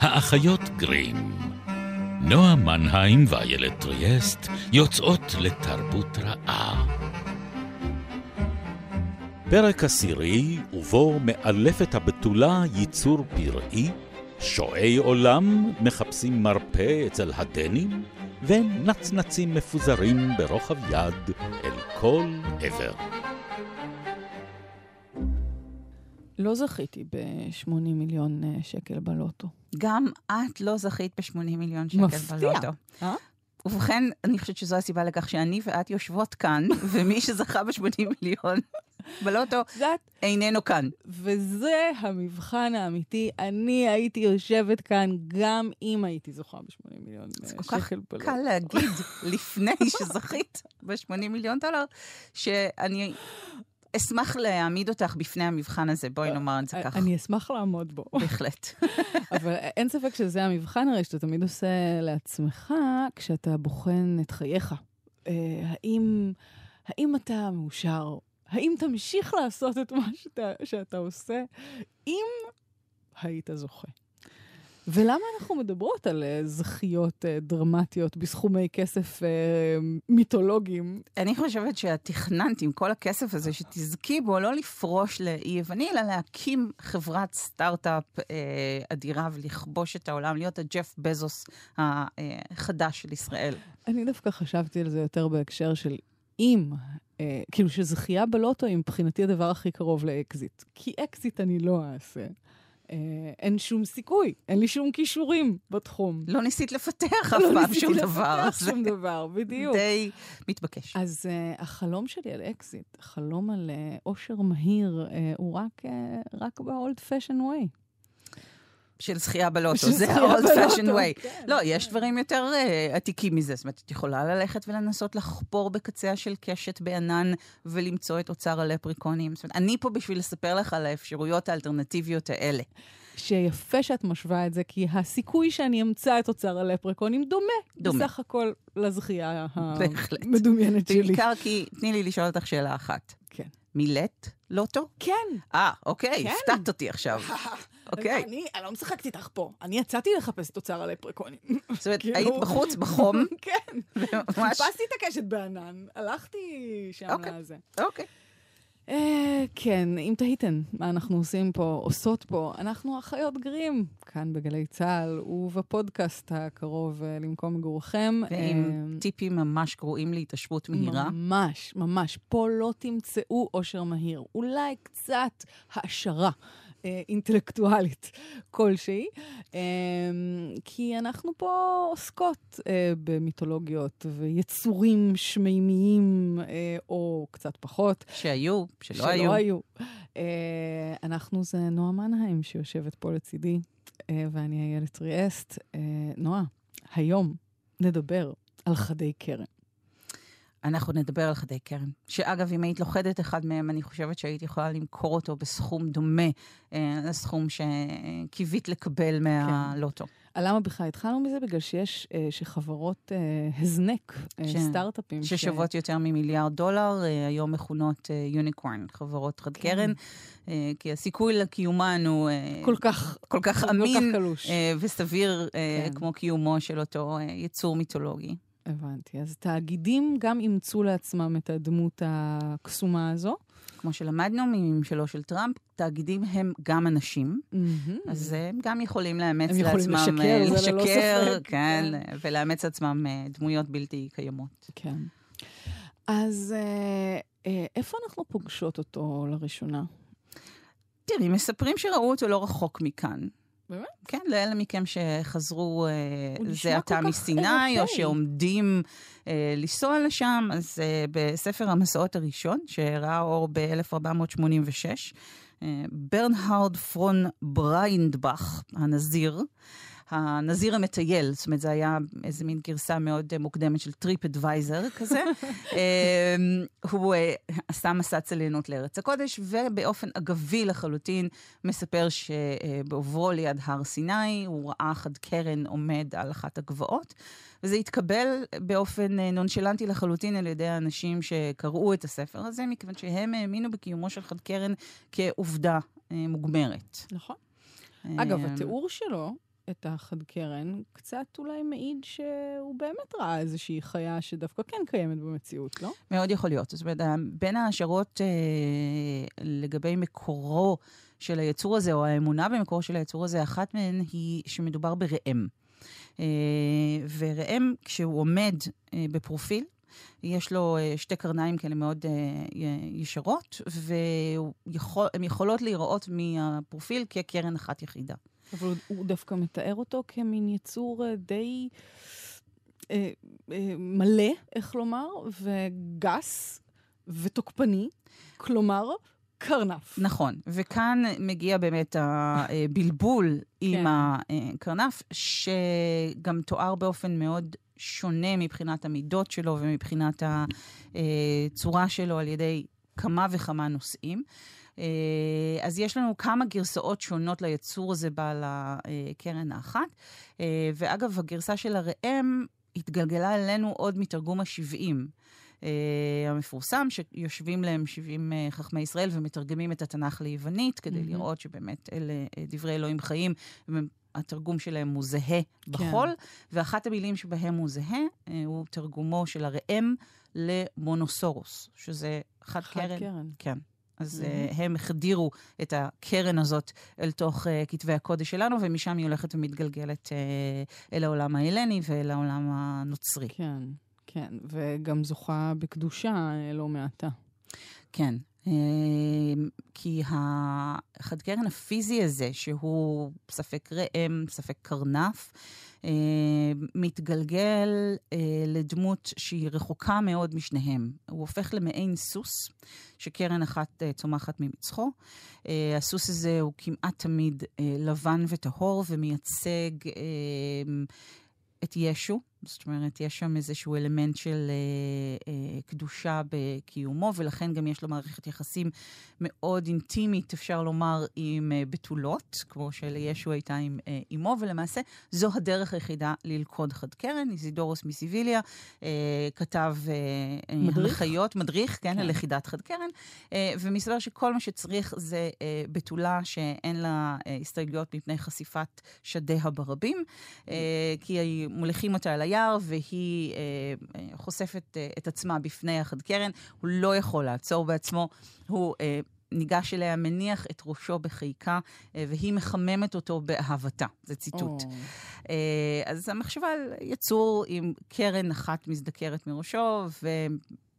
האחיות גרים. נועה מנהיים ואיילת טריאסט יוצאות לתרבות רעה. פרק עשירי, ובו מאלפת הבתולה ייצור פראי, שועי עולם מחפשים מרפא אצל הדנים, ונצנצים מפוזרים ברוחב יד אל כל עבר. לא זכיתי ב-80 מיליון אה, שקל בלוטו. גם את לא זכית ב-80 מיליון שקל מפתיע. בלוטו. אה? ובכן, אני חושבת שזו הסיבה לכך שאני ואת יושבות כאן, ומי שזכה ב-80 מיליון בלוטו את יודעת, איננו כאן. וזה המבחן האמיתי. אני הייתי יושבת כאן גם אם הייתי זוכה ב-80 מיליון זה אה, כל כך שקל בלוטו. קל להגיד לפני שזכית ב-80 מיליון דולר, שאני אשמח להעמיד אותך בפני המבחן הזה, בואי נאמר את זה ככה. אה, אני אשמח לעמוד בו. בהחלט. אבל אין ספק שזה המבחן הרי שאתה תמיד עושה לעצמך כשאתה בוחן את חייך. אה, האם, האם אתה מאושר? האם תמשיך לעשות את מה שאתה, שאתה עושה אם היית זוכה? ולמה אנחנו מדברות על אה, זכיות אה, דרמטיות בסכומי כסף אה, מיתולוגיים? אני חושבת שאת תכננת עם כל הכסף הזה שתזכי בו לא לפרוש לאי יווני, אלא להקים חברת סטארט-אפ אה, אדירה ולכבוש את העולם, להיות הג'ף בזוס החדש של ישראל. אני דווקא חשבתי על זה יותר בהקשר של אם, אה, כאילו שזכייה בלוטו היא מבחינתי הדבר הכי קרוב לאקזיט. כי אקזיט אני לא אעשה. אה, אין שום סיכוי, אין לי שום כישורים בתחום. לא ניסית לפתח אף לא פעם ניסיתי שום לפתח דבר. שום דבר, בדיוק. די מתבקש. אז אה, החלום שלי על אקזיט, החלום על אה, אושר מהיר, אה, הוא רק, אה, רק ב-old fashion way. של זכייה בלוטו, של זה ה-old fashion way. כן, לא, כן. יש דברים יותר אה, עתיקים מזה. זאת אומרת, את יכולה ללכת ולנסות לחפור בקצה של קשת בענן ולמצוא את אוצר הלפרקונים. זאת אומרת, אני פה בשביל לספר לך על האפשרויות האלטרנטיביות האלה. שיפה שאת משווה את זה, כי הסיכוי שאני אמצא את אוצר הלפרקונים דומה, דומה. בסך הכל לזכייה בהחלט. המדומיינת שלי. בעיקר כי, תני לי לשאול אותך שאלה אחת. כן. מילט לוטו? כן. אה, אוקיי, כן. הפתעת אותי עכשיו. אוקיי. אני, לא משחקת איתך פה, אני יצאתי לחפש את אוצר הלפרקונים. זאת אומרת, כאילו- היית בחוץ, בחום, כן. ממש... חיפשתי את הקשת בענן, הלכתי שם אוקיי. לזה. אוקיי. אה, כן, אם תהיתן מה אנחנו עושים פה, עושות פה, אנחנו אחיות גרים, כאן בגלי צה"ל ובפודקאסט הקרוב אה, למקום מגורכם. ועם אה, טיפים ממש גרועים להתיישבות מהירה. ממש, ממש. פה לא תמצאו אושר מהיר. אולי קצת העשרה. אה, אינטלקטואלית כלשהי, אה, כי אנחנו פה עוסקות אה, במיתולוגיות ויצורים שמימיים, אה, או קצת פחות, שהיו, שלא שלא היו. היו. אנחנו זה נועה מנהיים שיושבת פה לצידי, ואני איילת טריאסט. אה, נועה, היום נדבר על חדי קרן. אנחנו נדבר על חדי קרן. שאגב, אם היית לוכדת אחד מהם, אני חושבת שהיית יכולה למכור אותו בסכום דומה אה, לסכום שקיווית לקבל מהלוטו. למה בכלל התחלנו מזה? בגלל שיש, אה, שחברות אה, הזנק, אה, ש- סטארט-אפים. ש- ששוות יותר ממיליארד דולר, אה, היום מכונות אה, יוניקורן, חברות חד כן. קרן, אה, כי הסיכוי לקיומן הוא אה, כל כך, כל כך כל אמין כך קלוש. אה, וסביר אה, כן. כמו קיומו של אותו אה, יצור מיתולוגי. הבנתי. אז תאגידים גם אימצו לעצמם את הדמות הקסומה הזו. כמו שלמדנו מממשלו של טראמפ, תאגידים הם גם אנשים. מהמם. אז הם גם יכולים לאמץ הם יכולים לעצמם, לשקר, אה, זה ללא לשקר, ספק, כן, כן. ולאמץ לעצמם אה, דמויות בלתי קיימות. כן. אז אה, איפה אנחנו פוגשות אותו לראשונה? תראי, מספרים שראו אותו לא רחוק מכאן. באמת? כן, לאלה מכם שחזרו אה, זה עתה מסיני, או. שעומדים אה, לנסוע לשם, אז אה, בספר המסעות הראשון, שראה אור ב-1486, אה, ברנהרד פון בריינדבך, הנזיר, הנזיר המטייל, זאת אומרת, זה היה איזה מין גרסה מאוד מוקדמת של טריפ אדוויזר כזה. אה, הוא אה, עשה מסע צליינות לארץ הקודש, ובאופן אגבי לחלוטין מספר שבעוברו ליד הר סיני, הוא ראה חד קרן עומד על אחת הגבעות, וזה התקבל באופן אה, נונשלנטי לחלוטין על ידי האנשים שקראו את הספר הזה, מכיוון שהם האמינו בקיומו של חד קרן כעובדה אה, מוגמרת. נכון. אגב, אה, התיאור שלו, את החד קרן, קצת אולי מעיד שהוא באמת ראה איזושהי חיה שדווקא כן קיימת במציאות, לא? מאוד יכול להיות. זאת אומרת, בין ההשערות אה, לגבי מקורו של היצור הזה, או האמונה במקורו של היצור הזה, אחת מהן היא שמדובר בראם. אה, וראם, כשהוא עומד אה, בפרופיל, יש לו אה, שתי קרניים כאלה מאוד ישרות, והן יכולות להיראות מהפרופיל כקרן אחת יחידה. אבל הוא דווקא מתאר אותו כמין יצור די אה, אה, מלא, איך לומר, וגס ותוקפני. כלומר, קרנף. נכון, וכאן מגיע באמת הבלבול עם כן. הקרנף, שגם תואר באופן מאוד שונה מבחינת המידות שלו ומבחינת הצורה שלו על ידי כמה וכמה נושאים. אה, אז יש לנו כמה גרסאות שונות ליצור הזה בעל הקרן האחת. אה, ואגב, הגרסה של הראם התגלגלה אלינו עוד מתרגום ה-70. Uh, המפורסם, שיושבים להם 70 uh, חכמי ישראל ומתרגמים את התנ"ך ליוונית, כדי mm-hmm. לראות שבאמת אלה דברי אלוהים חיים, והתרגום שלהם הוא זהה כן. בחול, ואחת המילים שבהם הוא זהה, uh, הוא תרגומו של הראם למונוסורוס, שזה חד, חד קרן. קרן. כן. אז mm-hmm. uh, הם החדירו את הקרן הזאת אל תוך uh, כתבי הקודש שלנו, ומשם היא הולכת ומתגלגלת uh, אל העולם ההלני ואל העולם הנוצרי. כן, כן, וגם זוכה בקדושה לא מעטה. כן, כי החד קרן הפיזי הזה, שהוא ספק ראם, ספק קרנף, אה, מתגלגל אה, לדמות שהיא רחוקה מאוד משניהם. הוא הופך למעין סוס, שקרן אחת אה, צומחת ממצחו. אה, הסוס הזה הוא כמעט תמיד לבן וטהור ומייצג אה, את ישו. זאת אומרת, יש שם איזשהו אלמנט של אה, אה, קדושה בקיומו, ולכן גם יש לו מערכת יחסים מאוד אינטימית, אפשר לומר, עם אה, בתולות, כמו שלישו הייתה עם אה, אמו, ולמעשה זו הדרך היחידה ללכוד חד קרן. איזידורוס מסיביליה אה, כתב אה, מדריך? הנחיות, מדריך, כן, כן. ללכידת חד קרן, אה, ומסתבר שכל מה שצריך זה אה, בתולה שאין לה אה, הסתייגויות מפני חשיפת שדיה ברבים, אה, כי מוליכים אותה על היער, והיא אה, אה, חושפת אה, את עצמה בפני החד קרן. הוא לא יכול לעצור בעצמו, הוא... אה, ניגש אליה, מניח את ראשו בחיקה, אה, והיא מחממת אותו באהבתה. זה ציטוט. Oh. אז המחשבה על יצור עם קרן אחת מזדקרת מראשו,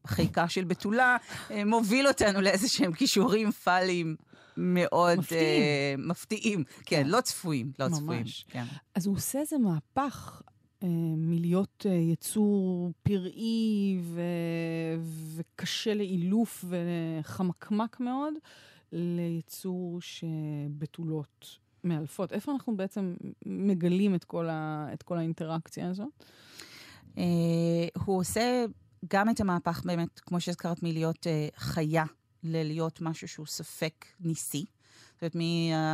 וחיקה של בתולה, מוביל אותנו לאיזה שהם כישורים פאליים מאוד מפתיעים. Uh, מפתיעים. כן, כן, לא צפויים, לא ממש. צפויים. כן. אז הוא עושה איזה מהפך מלהיות אה, יצור פראי ו... וקשה לאילוף וחמקמק מאוד, ליצור שבתולות מאלפות. איפה אנחנו בעצם מגלים את כל, ה... את כל האינטראקציה הזאת? Uh, הוא עושה גם את המהפך באמת, כמו שהזכרת, מלהיות חיה ללהיות משהו שהוא ספק ניסי. זאת אומרת,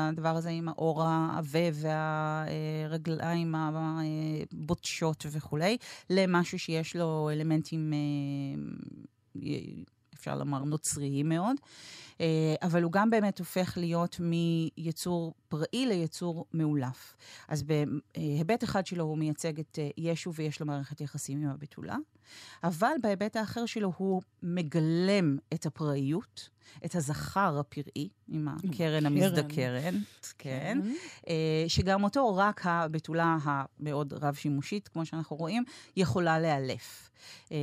מהדבר הזה עם האור העבה והרגליים הבוטשות וכולי, למשהו שיש לו אלמנטים, אה, אפשר לומר, נוצריים מאוד. אה, אבל הוא גם באמת הופך להיות מיצור פראי ליצור מאולף. אז בהיבט אחד שלו הוא מייצג את אה, ישו ויש לו מערכת יחסים עם הבתולה, אבל בהיבט האחר שלו הוא מגלם את הפראיות. את הזכר הפראי, עם הקרן המזדקרן, כן, כן. אה, שגם אותו רק הבתולה המאוד רב-שימושית, כמו שאנחנו רואים, יכולה לאלף. אה,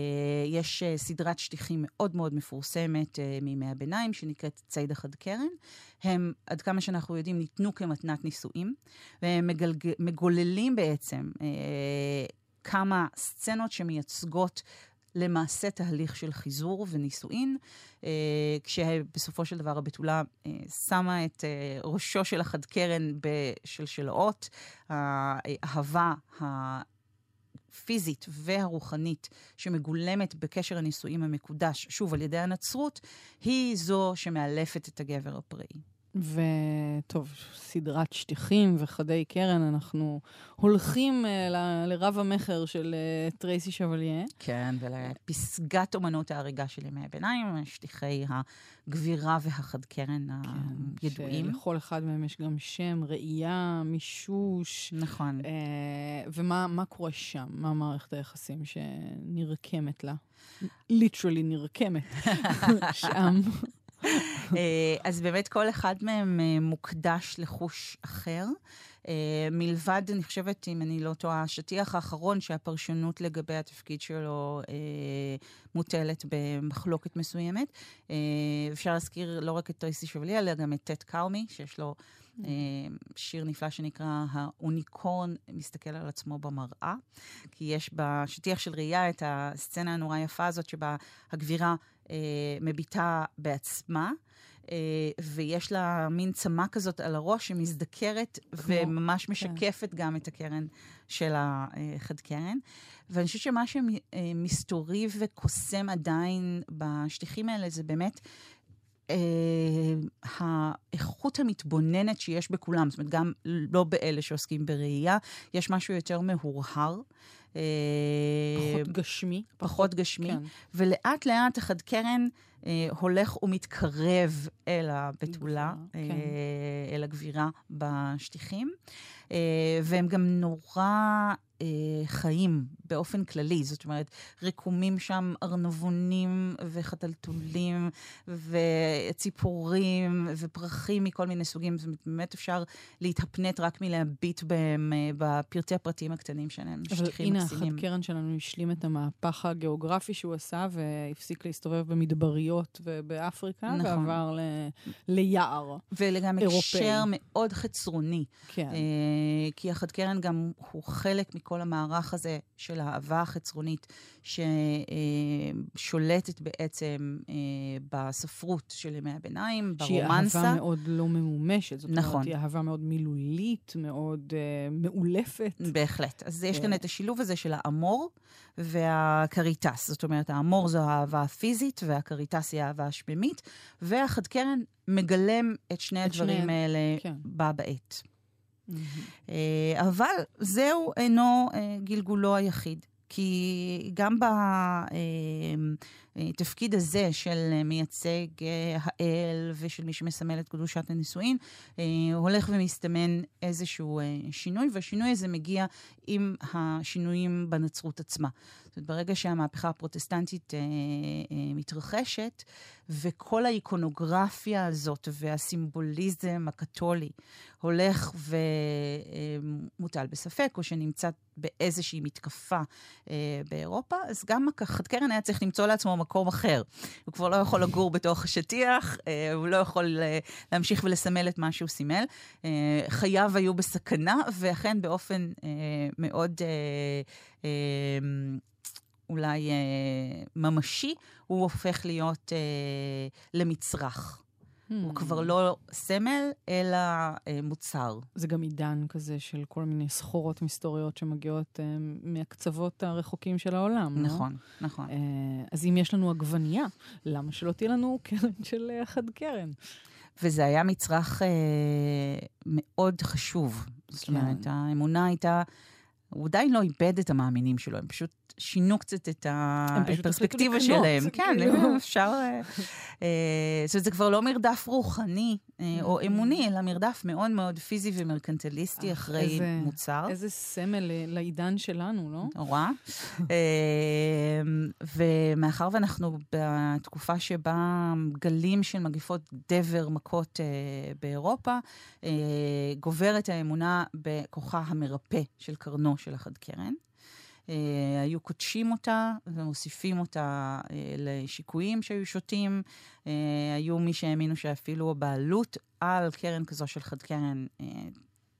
יש אה, סדרת שטיחים מאוד מאוד מפורסמת מימי הביניים, שנקראת ציד החד קרן. הם, עד כמה שאנחנו יודעים, ניתנו כמתנת נישואים, והם מגלג... מגוללים בעצם כמה סצנות שמייצגות למעשה תהליך של חיזור ונישואין, אה, כשבסופו של דבר הבתולה אה, שמה את אה, ראשו של החד קרן בשלשלאות, האהבה הפיזית והרוחנית שמגולמת בקשר הנישואים המקודש, שוב, על ידי הנצרות, היא זו שמאלפת את הגבר הפראי. וטוב, סדרת שטיחים וחדי קרן, אנחנו הולכים uh, ל- לרב המכר של uh, טרייסי שבליה. כן, ולפסגת אומנות ההריגה של ימי הביניים, שטיחי הגבירה והחד קרן הידועים. שלכל אחד מהם יש גם שם, ראייה, מישוש. נכון. Uh, ומה קורה שם? מה מערכת היחסים שנרקמת לה? Literally נרקמת שם. אה, אז באמת כל אחד מהם אה, מוקדש לחוש אחר. אה, מלבד, אני חושבת, אם אני לא טועה, השטיח האחרון שהפרשנות לגבי התפקיד שלו מוטלת במחלוקת מסוימת. אפשר להזכיר לא רק את טרייסי שבלייה, אלא גם את טט קאומי, שיש לו שיר נפלא שנקרא האוניקורן מסתכל על עצמו במראה, כי יש בשטיח של ראייה את הסצנה הנורא יפה הזאת שבה הגבירה מביטה בעצמה. אה, ויש לה מין צמה כזאת על הראש שמזדקרת כמו, וממש כן. משקפת כן. גם את הקרן של החד קרן. ואני חושבת שמה שמסתורי וקוסם עדיין בשטיחים האלה זה באמת אה, האיכות המתבוננת שיש בכולם. זאת אומרת, גם לא באלה שעוסקים בראייה, יש משהו יותר מהורהר. אה, פחות גשמי. פחות גשמי. כן. ולאט לאט החד קרן אה, הולך ומתקרב אל הבתולה, אה, כן. אל הגבירה בשטיחים. אה, והם גם נורא אה, חיים באופן כללי. זאת אומרת, רקומים שם ארנבונים וחתלתולים וציפורים ופרחים מכל מיני סוגים. זאת אומרת, באמת אפשר להתהפנט רק מלהביט בהם אה, בפרטי הפרטים הקטנים שלהם. אבל הנה, החד קרן שלנו השלים את המהפך הגיאוגרפי שהוא עשה והפסיק להסתובב במדבריות ובאפריקה, נכון. ועבר ל... ליער וגם הקשר מאוד חצרוני. כן. כי החד קרן גם הוא חלק מכל המערך הזה של האהבה החצרונית, ששולטת בעצם אה, בספרות של ימי הביניים, ברומנסה. שהיא אהבה מאוד לא ממומשת. זאת נכון. אומרת, היא אהבה מאוד מילולית, מאוד uh, מאולפת. בהחלט. אז יש כאן את השילוב הזה של האמור והקריטס. זאת אומרת, האמור זו האהבה הפיזית, והקריטס היא האהבה השממית, והחד קרן מגלם את שני את הדברים שני... האלה כן. בה בעת. Mm-hmm. אבל זהו אינו אה, גלגולו היחיד. כי גם בתפקיד הזה של מייצג האל ושל מי שמסמל את קדושת הנישואין, הולך ומסתמן איזשהו שינוי, והשינוי הזה מגיע עם השינויים בנצרות עצמה. זאת אומרת, ברגע שהמהפכה הפרוטסטנטית אה, אה, מתרחשת, וכל האיקונוגרפיה הזאת והסימבוליזם הקתולי הולך ומוטל בספק, או שנמצא באיזושהי מתקפה אה, באירופה, אז גם החד קרן היה צריך למצוא לעצמו מקום אחר. הוא כבר לא יכול לגור בתוך השטיח, אה, הוא לא יכול אה, להמשיך ולסמל את מה שהוא סימל. אה, חייו היו בסכנה, ואכן באופן מאוד... אולי ממשי, הוא הופך להיות למצרך. Hmm. הוא כבר לא סמל, אלא אה, מוצר. זה גם עידן כזה של כל מיני סחורות מסתוריות שמגיעות אה, מהקצוות הרחוקים של העולם, נכון, לא? נכון. נכון. אה, אז אם יש לנו עגבנייה, למה שלא תהיה לנו קרן של אה, חד קרן? וזה היה מצרך אה, מאוד חשוב. כן. זאת אומרת, האמונה הייתה... הוא עדיין לא איבד את המאמינים שלו, הם פשוט שינו קצת את הפרספקטיבה שלהם. כן, כאילו. אפשר... אה, אה, זאת אומרת, זה כבר לא מרדף רוחני אה, או mm-hmm. אמוני, אלא מרדף מאוד מאוד פיזי ומרקנטליסטי אחרי מוצר. איזה סמל לעידן שלנו, לא? נורא. ומאחר ואנחנו בתקופה שבה גלים של מגיפות דבר מכות באירופה, גוברת האמונה בכוחה המרפא של קרנו של החד קרן. אה, היו קודשים אותה ומוסיפים אותה אה, לשיקויים שהיו שותים. אה, היו מי שהאמינו שאפילו הבעלות על קרן כזו של חד קרן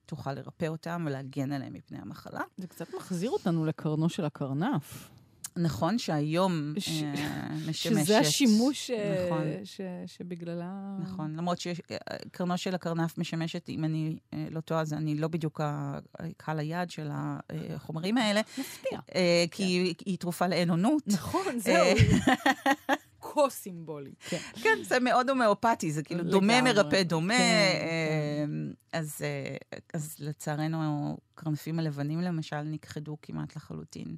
תוכל לרפא אותם ולהגן עליהם מפני המחלה. זה קצת מחזיר אותנו לקרנו של הקרנף. נכון שהיום ש... אה, משמשת... שזה השימוש אה, נכון. ש... שבגללה... נכון, למרות שקרנו של הקרנף משמשת, אם אני אה, לא טועה, אז אני לא בדיוק קהל היעד של החומרים האלה. מפתיע. כי כן. היא תרופה לאין-אונות. נכון, זהו. כה סימבולי. כן. כן, זה מאוד הומאופתי, זה כאילו דומה. מרפא דומה. כן, אה, אז, אה, אז לצערנו, הקרנפים הלבנים למשל נכחדו כמעט לחלוטין.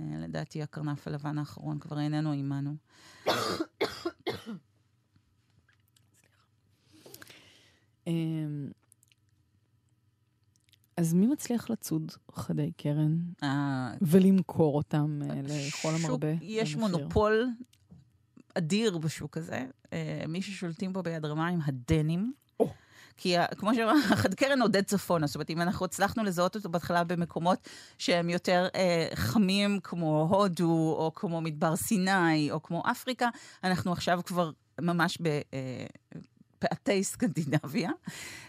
אה, לדעתי הקרנף הלבן האחרון כבר איננו עימנו. אמ, אז מי מצליח לצוד חדי קרן אה, ולמכור אותם אה, לכל המרבה? יש? מונופול אדיר בשוק הזה. מי ששולטים בו ביד רמה הם הדנים. כי כמו שאמרה, חד קרן עודד צפונה, זאת אומרת, אם אנחנו הצלחנו לזהות אותו בהתחלה במקומות שהם יותר אה, חמים, כמו הודו, או כמו מדבר סיני, או כמו אפריקה, אנחנו עכשיו כבר ממש ב... אה, פאתי סקנדינביה,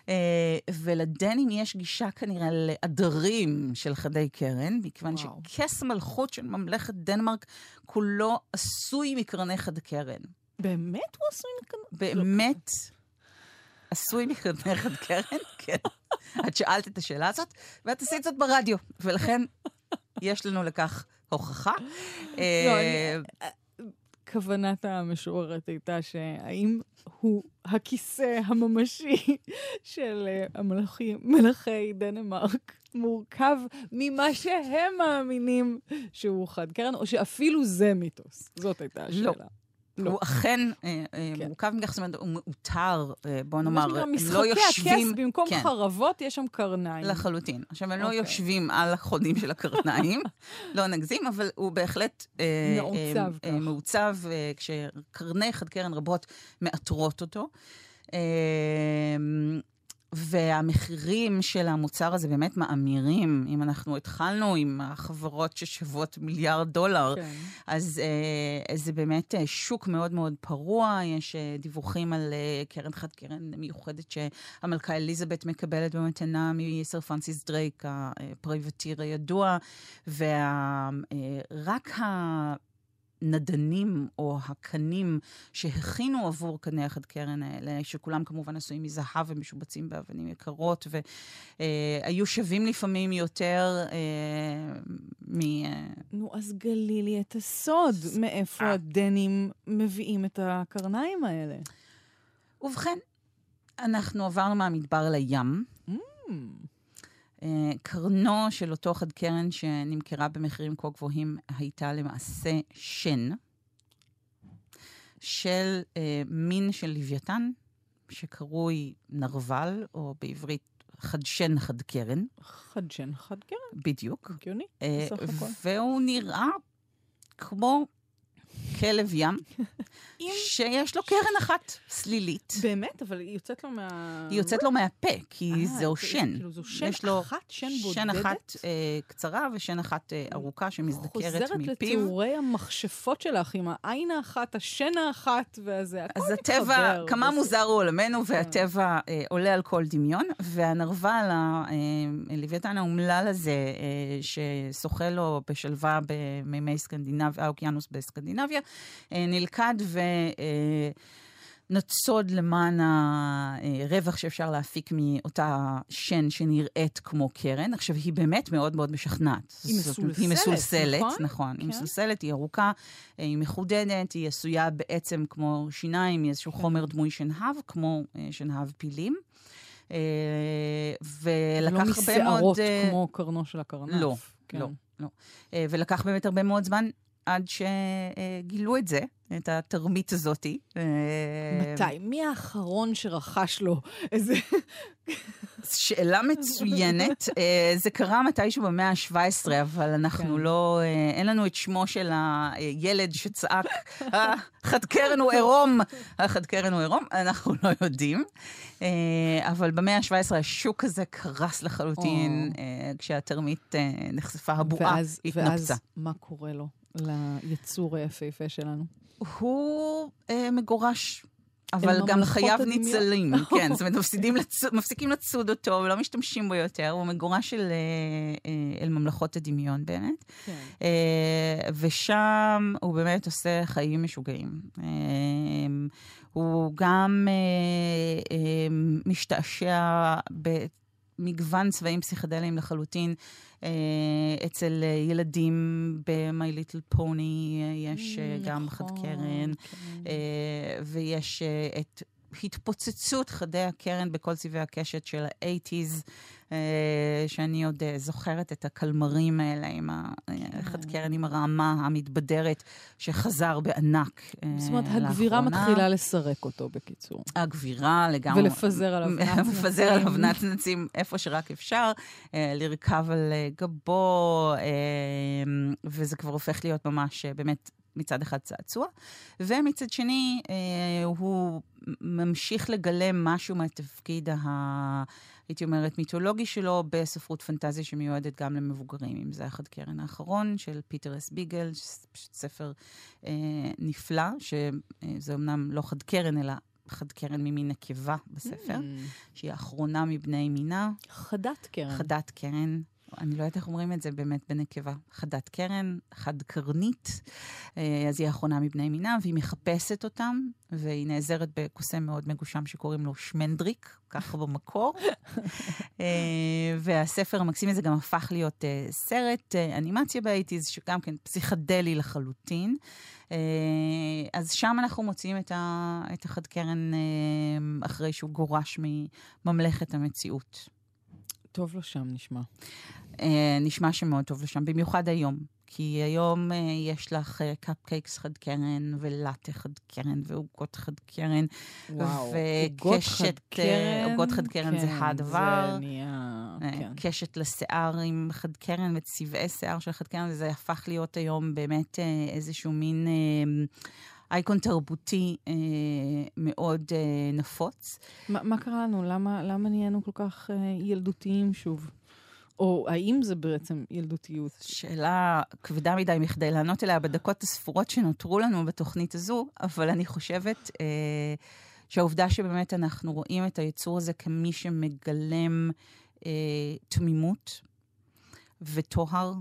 אה, ולדנים יש גישה כנראה לעדרים של חדי קרן, מכיוון וואו. שכס מלכות של ממלכת דנמרק כולו עשוי מקרני חד קרן. באמת הוא עשוי מכאן? באמת עשוי חד קרן? כן. את שאלת את השאלה הזאת, ואת עשית זאת ברדיו, ולכן יש לנו לכך הוכחה. אה, אני- כוונת המשוררת הייתה שהאם הוא הכיסא הממשי של אה, מלכי דנמרק מורכב ממה שהם מאמינים שהוא חד קרן, או שאפילו זה מיתוס? זאת הייתה השאלה. לא. הוא אכן אה, אה, כן. מורכב מכך, זאת אומרת, הוא מאותר, אה, בוא נאמר, הם משחקי לא יושבים... הכס, במקום כן. חרבות יש שם קרניים. לחלוטין. עכשיו, הם לא אוקיי. יושבים על החודים של הקרניים, לא נגזים, אבל הוא בהחלט... מעוצב כך. מעוצב, כשקרני חד קרן רבות מעטרות אותו. והמחירים של המוצר הזה באמת מאמירים. אם אנחנו התחלנו עם החברות ששוות מיליארד דולר, כן. אז אה, זה באמת אה, שוק מאוד מאוד פרוע, יש אה, דיווחים על אה, קרן חד קרן מיוחדת שהמלכה אליזבת מקבלת במתנה מסיר פרנסיס דרייק, הפריבטיר הידוע, ורק הנדנים או הקנים שהכינו עבור קני החד קרן האלה, שכולם כמובן עשויים מזהב ומשובצים באבנים יקרות, והיו שווים לפעמים יותר אה, מ... אה, נו, אז גלי לי את הסוד, מאיפה הדנים מביאים את הקרניים האלה. ובכן, אנחנו עברנו מהמדבר לים. אה, קרנו של אותו חד קרן שנמכרה במחירים כה גבוהים הייתה למעשה שן של אה, מין של לוויתן, שקרוי נרוול, או בעברית חדשן חד קרן, חדשן חד קרן, בדיוק. הגיוני, אה, בסך הכל. והוא נראה כמו כלב ים, שיש לו קרן אחת סלילית. באמת, אבל היא יוצאת לו מה... היא יוצאת לו מהפה, כי אה, זהו זה- שן. כאילו, זו שן יש לו אחת, שן בודדת? שן אחת אה, קצרה ושן אחת אה, ארוכה שמזדקרת חוזרת מפיו. לתיאורי המכשפות שלך עם העין האחת, השן האחת והזה, הכל אז מתחבר. הטבע, כמה. מוזר הוא עולמנו, והטבע עולה על כל דמיון, והנרוול, הלוויתן האומלל הזה, ששוחה לו בשלווה במימי סקנדינביה, האוקיינוס בסקנדינביה, נלכד ו... אה, נצוד למען הרווח שאפשר להפיק מאותה שן שנראית כמו קרן. עכשיו, היא באמת מאוד מאוד משכנעת. היא מסולסלת, היא מסולסלת, נכון? נכון. היא כן. מסולסלת, היא ארוכה, אה, היא מחודדת, היא עשויה בעצם כמו שיניים, מאיזשהו כן. חומר דמוי שנהב, כמו אה, שנהב פילים. אה, ולקח לא הרבה מאוד... משערות אה, כמו קרנו של הקרנף. לא, כן. לא. לא. אה, ולקח באמת הרבה מאוד זמן עד שגילו את זה, את התרמית הזאתי. מתי? מי האחרון שרכש לו איזה... שאלה מצוינת. אה, זה קרה מתישהו במאה ה-17, אבל אנחנו כן. לא... אה, אין לנו את שמו של הילד שצעק, החד קרן הוא עירום, החד קרן הוא עירום, אנחנו לא יודעים. אה, אבל במאה ה-17 השוק הזה קרס לחלוטין, כשהתרמית נחשפה, הבועה ואז, התנפצה. ואז מה קורה לו, ליצור היפהפה שלנו? הוא אה, מגורש. אבל גם חייו. ניצלים, כן, זאת אומרת, מפסידים לצוד, מפסיקים לצוד אותו ולא משתמשים בו יותר, הוא מגורש אל, אה, אה, אל ממלכות הדמיון באמת. כן. אה, ושם הוא באמת עושה חיים משוגעים. הוא גם משתעשע מגוון צבעים פסיכדליים לחלוטין. אה, אצל אה, ילדים ב-My Little Pony אה, יש אה, גם חד נכון, קרן, כן. ויש את התפוצצות חדי הקרן בכל צבעי הקשת של ה-80's, אה, שאני עוד אה, זוכרת את הקלמרים האלה עם החד קרן עם הרעמה המתבדרת, שחזר בענק אה, זאת אומרת, הגבירה לאחרונה. מתחילה לסרק אותו, בקיצור. הגבירה לגמרי. ולפזר עליו נצנצים. לפזר עליו נצנצים איפה שרק אפשר, אה, לרכב על אה, גבו, אה, וזה כבר הופך להיות ממש אה, באמת מצד אחד צעצוע, ומצד שני אה, הוא ממשיך לגלם משהו מהתפקיד ה... הייתי אומרת, מיתולוגי שלו בספרות פנטזיה שמיועדת גם למבוגרים, אם זה החד קרן האחרון של פיטר אס ביגל, ספר אה, נפלא, שזה אמנם לא חד קרן, אלא חד קרן ממין נקבה בספר, שהיא האחרונה מבני מינה, חדת קרן. חדת קרן. אני לא יודעת איך אומרים את זה באמת בנקבה. חדת קרן, חד קרנית, אה, אז היא האחרונה מבני מינה, והיא מחפשת אותם, והיא נעזרת בקוסם מאוד מגושם שקוראים לו שמנדריק, ככה במקור. אה, והספר המקסים הזה גם הפך להיות אה, סרט אנימציה באייטיז, שגם כן פסיכדלי לחלוטין. אז שם אנחנו מוצאים את, ה, את החד קרן אחרי שהוא גורש מממלכת המציאות. טוב לו שם, נשמע. אה, נשמע שמאוד טוב לשם, במיוחד היום. כי היום אה, יש לך אה, קפקייקס חד קרן, ולאטה חד קרן, ועוגות חד קרן, וואו. וקשת, עוגות חד אה, קרן. עוגות חד קרן זה כן, הדבר. זה נהיה... אה, כן. קשת לשיער עם חד קרן וצבעי שיער של חד קרן, וזה הפך להיות היום באמת אה, איזשהו מין אה, אייקון תרבותי אה, מאוד אה, נפוץ. מה מה קרה לנו? למה למה נהיינו כל כך אה, ילדותיים שוב? או האם זה בעצם ילדותיות? שאלה כבדה מדי מכדי לענות עליה בדקות הספורות שנותרו לנו בתוכנית הזו, אבל אני חושבת אה, שהעובדה שבאמת אנחנו רואים את היצור הזה כמי שמגלם אה, תמימות וטוהר,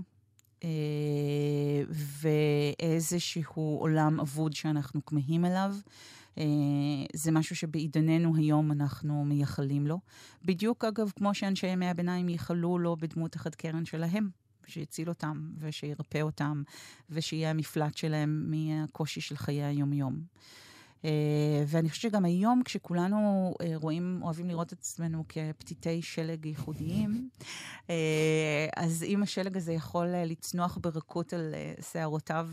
ואיזשהו עולם אבוד שאנחנו כמהים אליו. אה, זה משהו שבעידננו היום אנחנו מייחלים לו. בדיוק, אגב, כמו שאנשי ימי הביניים ייחלו לו בדמות החד קרן שלהם. שיציל אותם ושירפא אותם, ושיהיה המפלט שלהם מהקושי של חיי היום-יום. Uh, ואני חושבת שגם היום, כשכולנו uh, רואים, אוהבים לראות את עצמנו כפתיתי שלג ייחודיים, uh, אז אם השלג הזה יכול לצנוח ברכות על שערותיו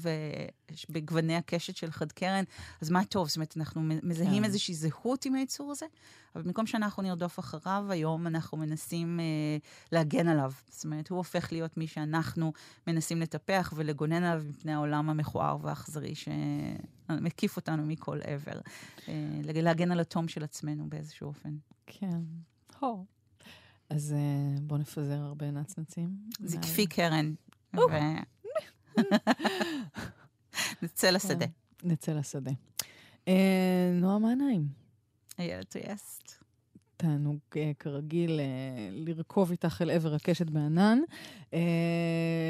בגווני הקשת של חד קרן, אז מה טוב, זאת אומרת, אנחנו מזהים כן. איזושהי זהות עם היצור הזה, אבל במקום שאנחנו נרדוף אחריו, היום אנחנו מנסים uh, להגן עליו. זאת אומרת, הוא הופך להיות מי שאנחנו מנסים לטפח ולגונן עליו מפני העולם המכוער והאכזרי שמקיף אותנו מכל עבר. Uh, להגן על התום של עצמנו באיזשהו אופן. כן. הו. אז אה, בואו נפזר הרבה נצנצים. זקפי קרן. ו- נצא לשדה. נצא לשדה. אה, נועה, מה נעים? איילת טריאסט. תענוג אה, כרגיל אה, לרכוב איתך אל עבר הקשת בענן.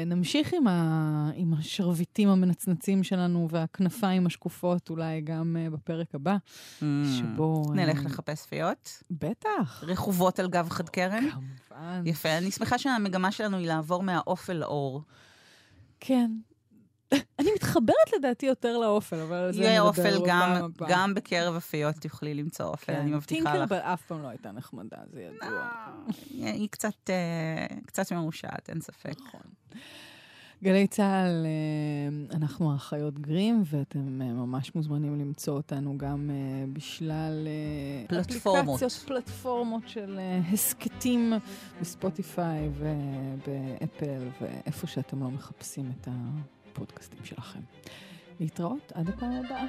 נמשיך עם, ה, עם השרביטים המנצנצים שלנו והכנפיים השקופות, אולי גם בפרק הבא, שבו... אה, נלך לחפש פיות. בטח. רכובות על גב חד קרן. כמובן. יפה. אני שמחה שהמגמה שלנו היא לעבור מהעוף אל האור. כן. אני מתחברת לדעתי יותר לאופל, אבל זה נדבר אופל גם. גם בקרב הפיות תוכלי למצוא אופל, כן. אני מבטיחה לך. טינקרבל אף פעם לא הייתה נחמדה, זה ידוע. היא קצת, אה, קצת מרושעת, אין ספק. נכון. גלי צה"ל, אה, אנחנו האחיות גרים, ואתם אה, ממש מוזמנים למצוא אותנו גם בשלל פלטפורמות. אפליקציות, פלטפורמות של הסכתים בספוטיפיי ובאפל, ואיפה שאתם לא מחפשים את הפודקאסטים שלכם. להתראות עד הפעם הבאה.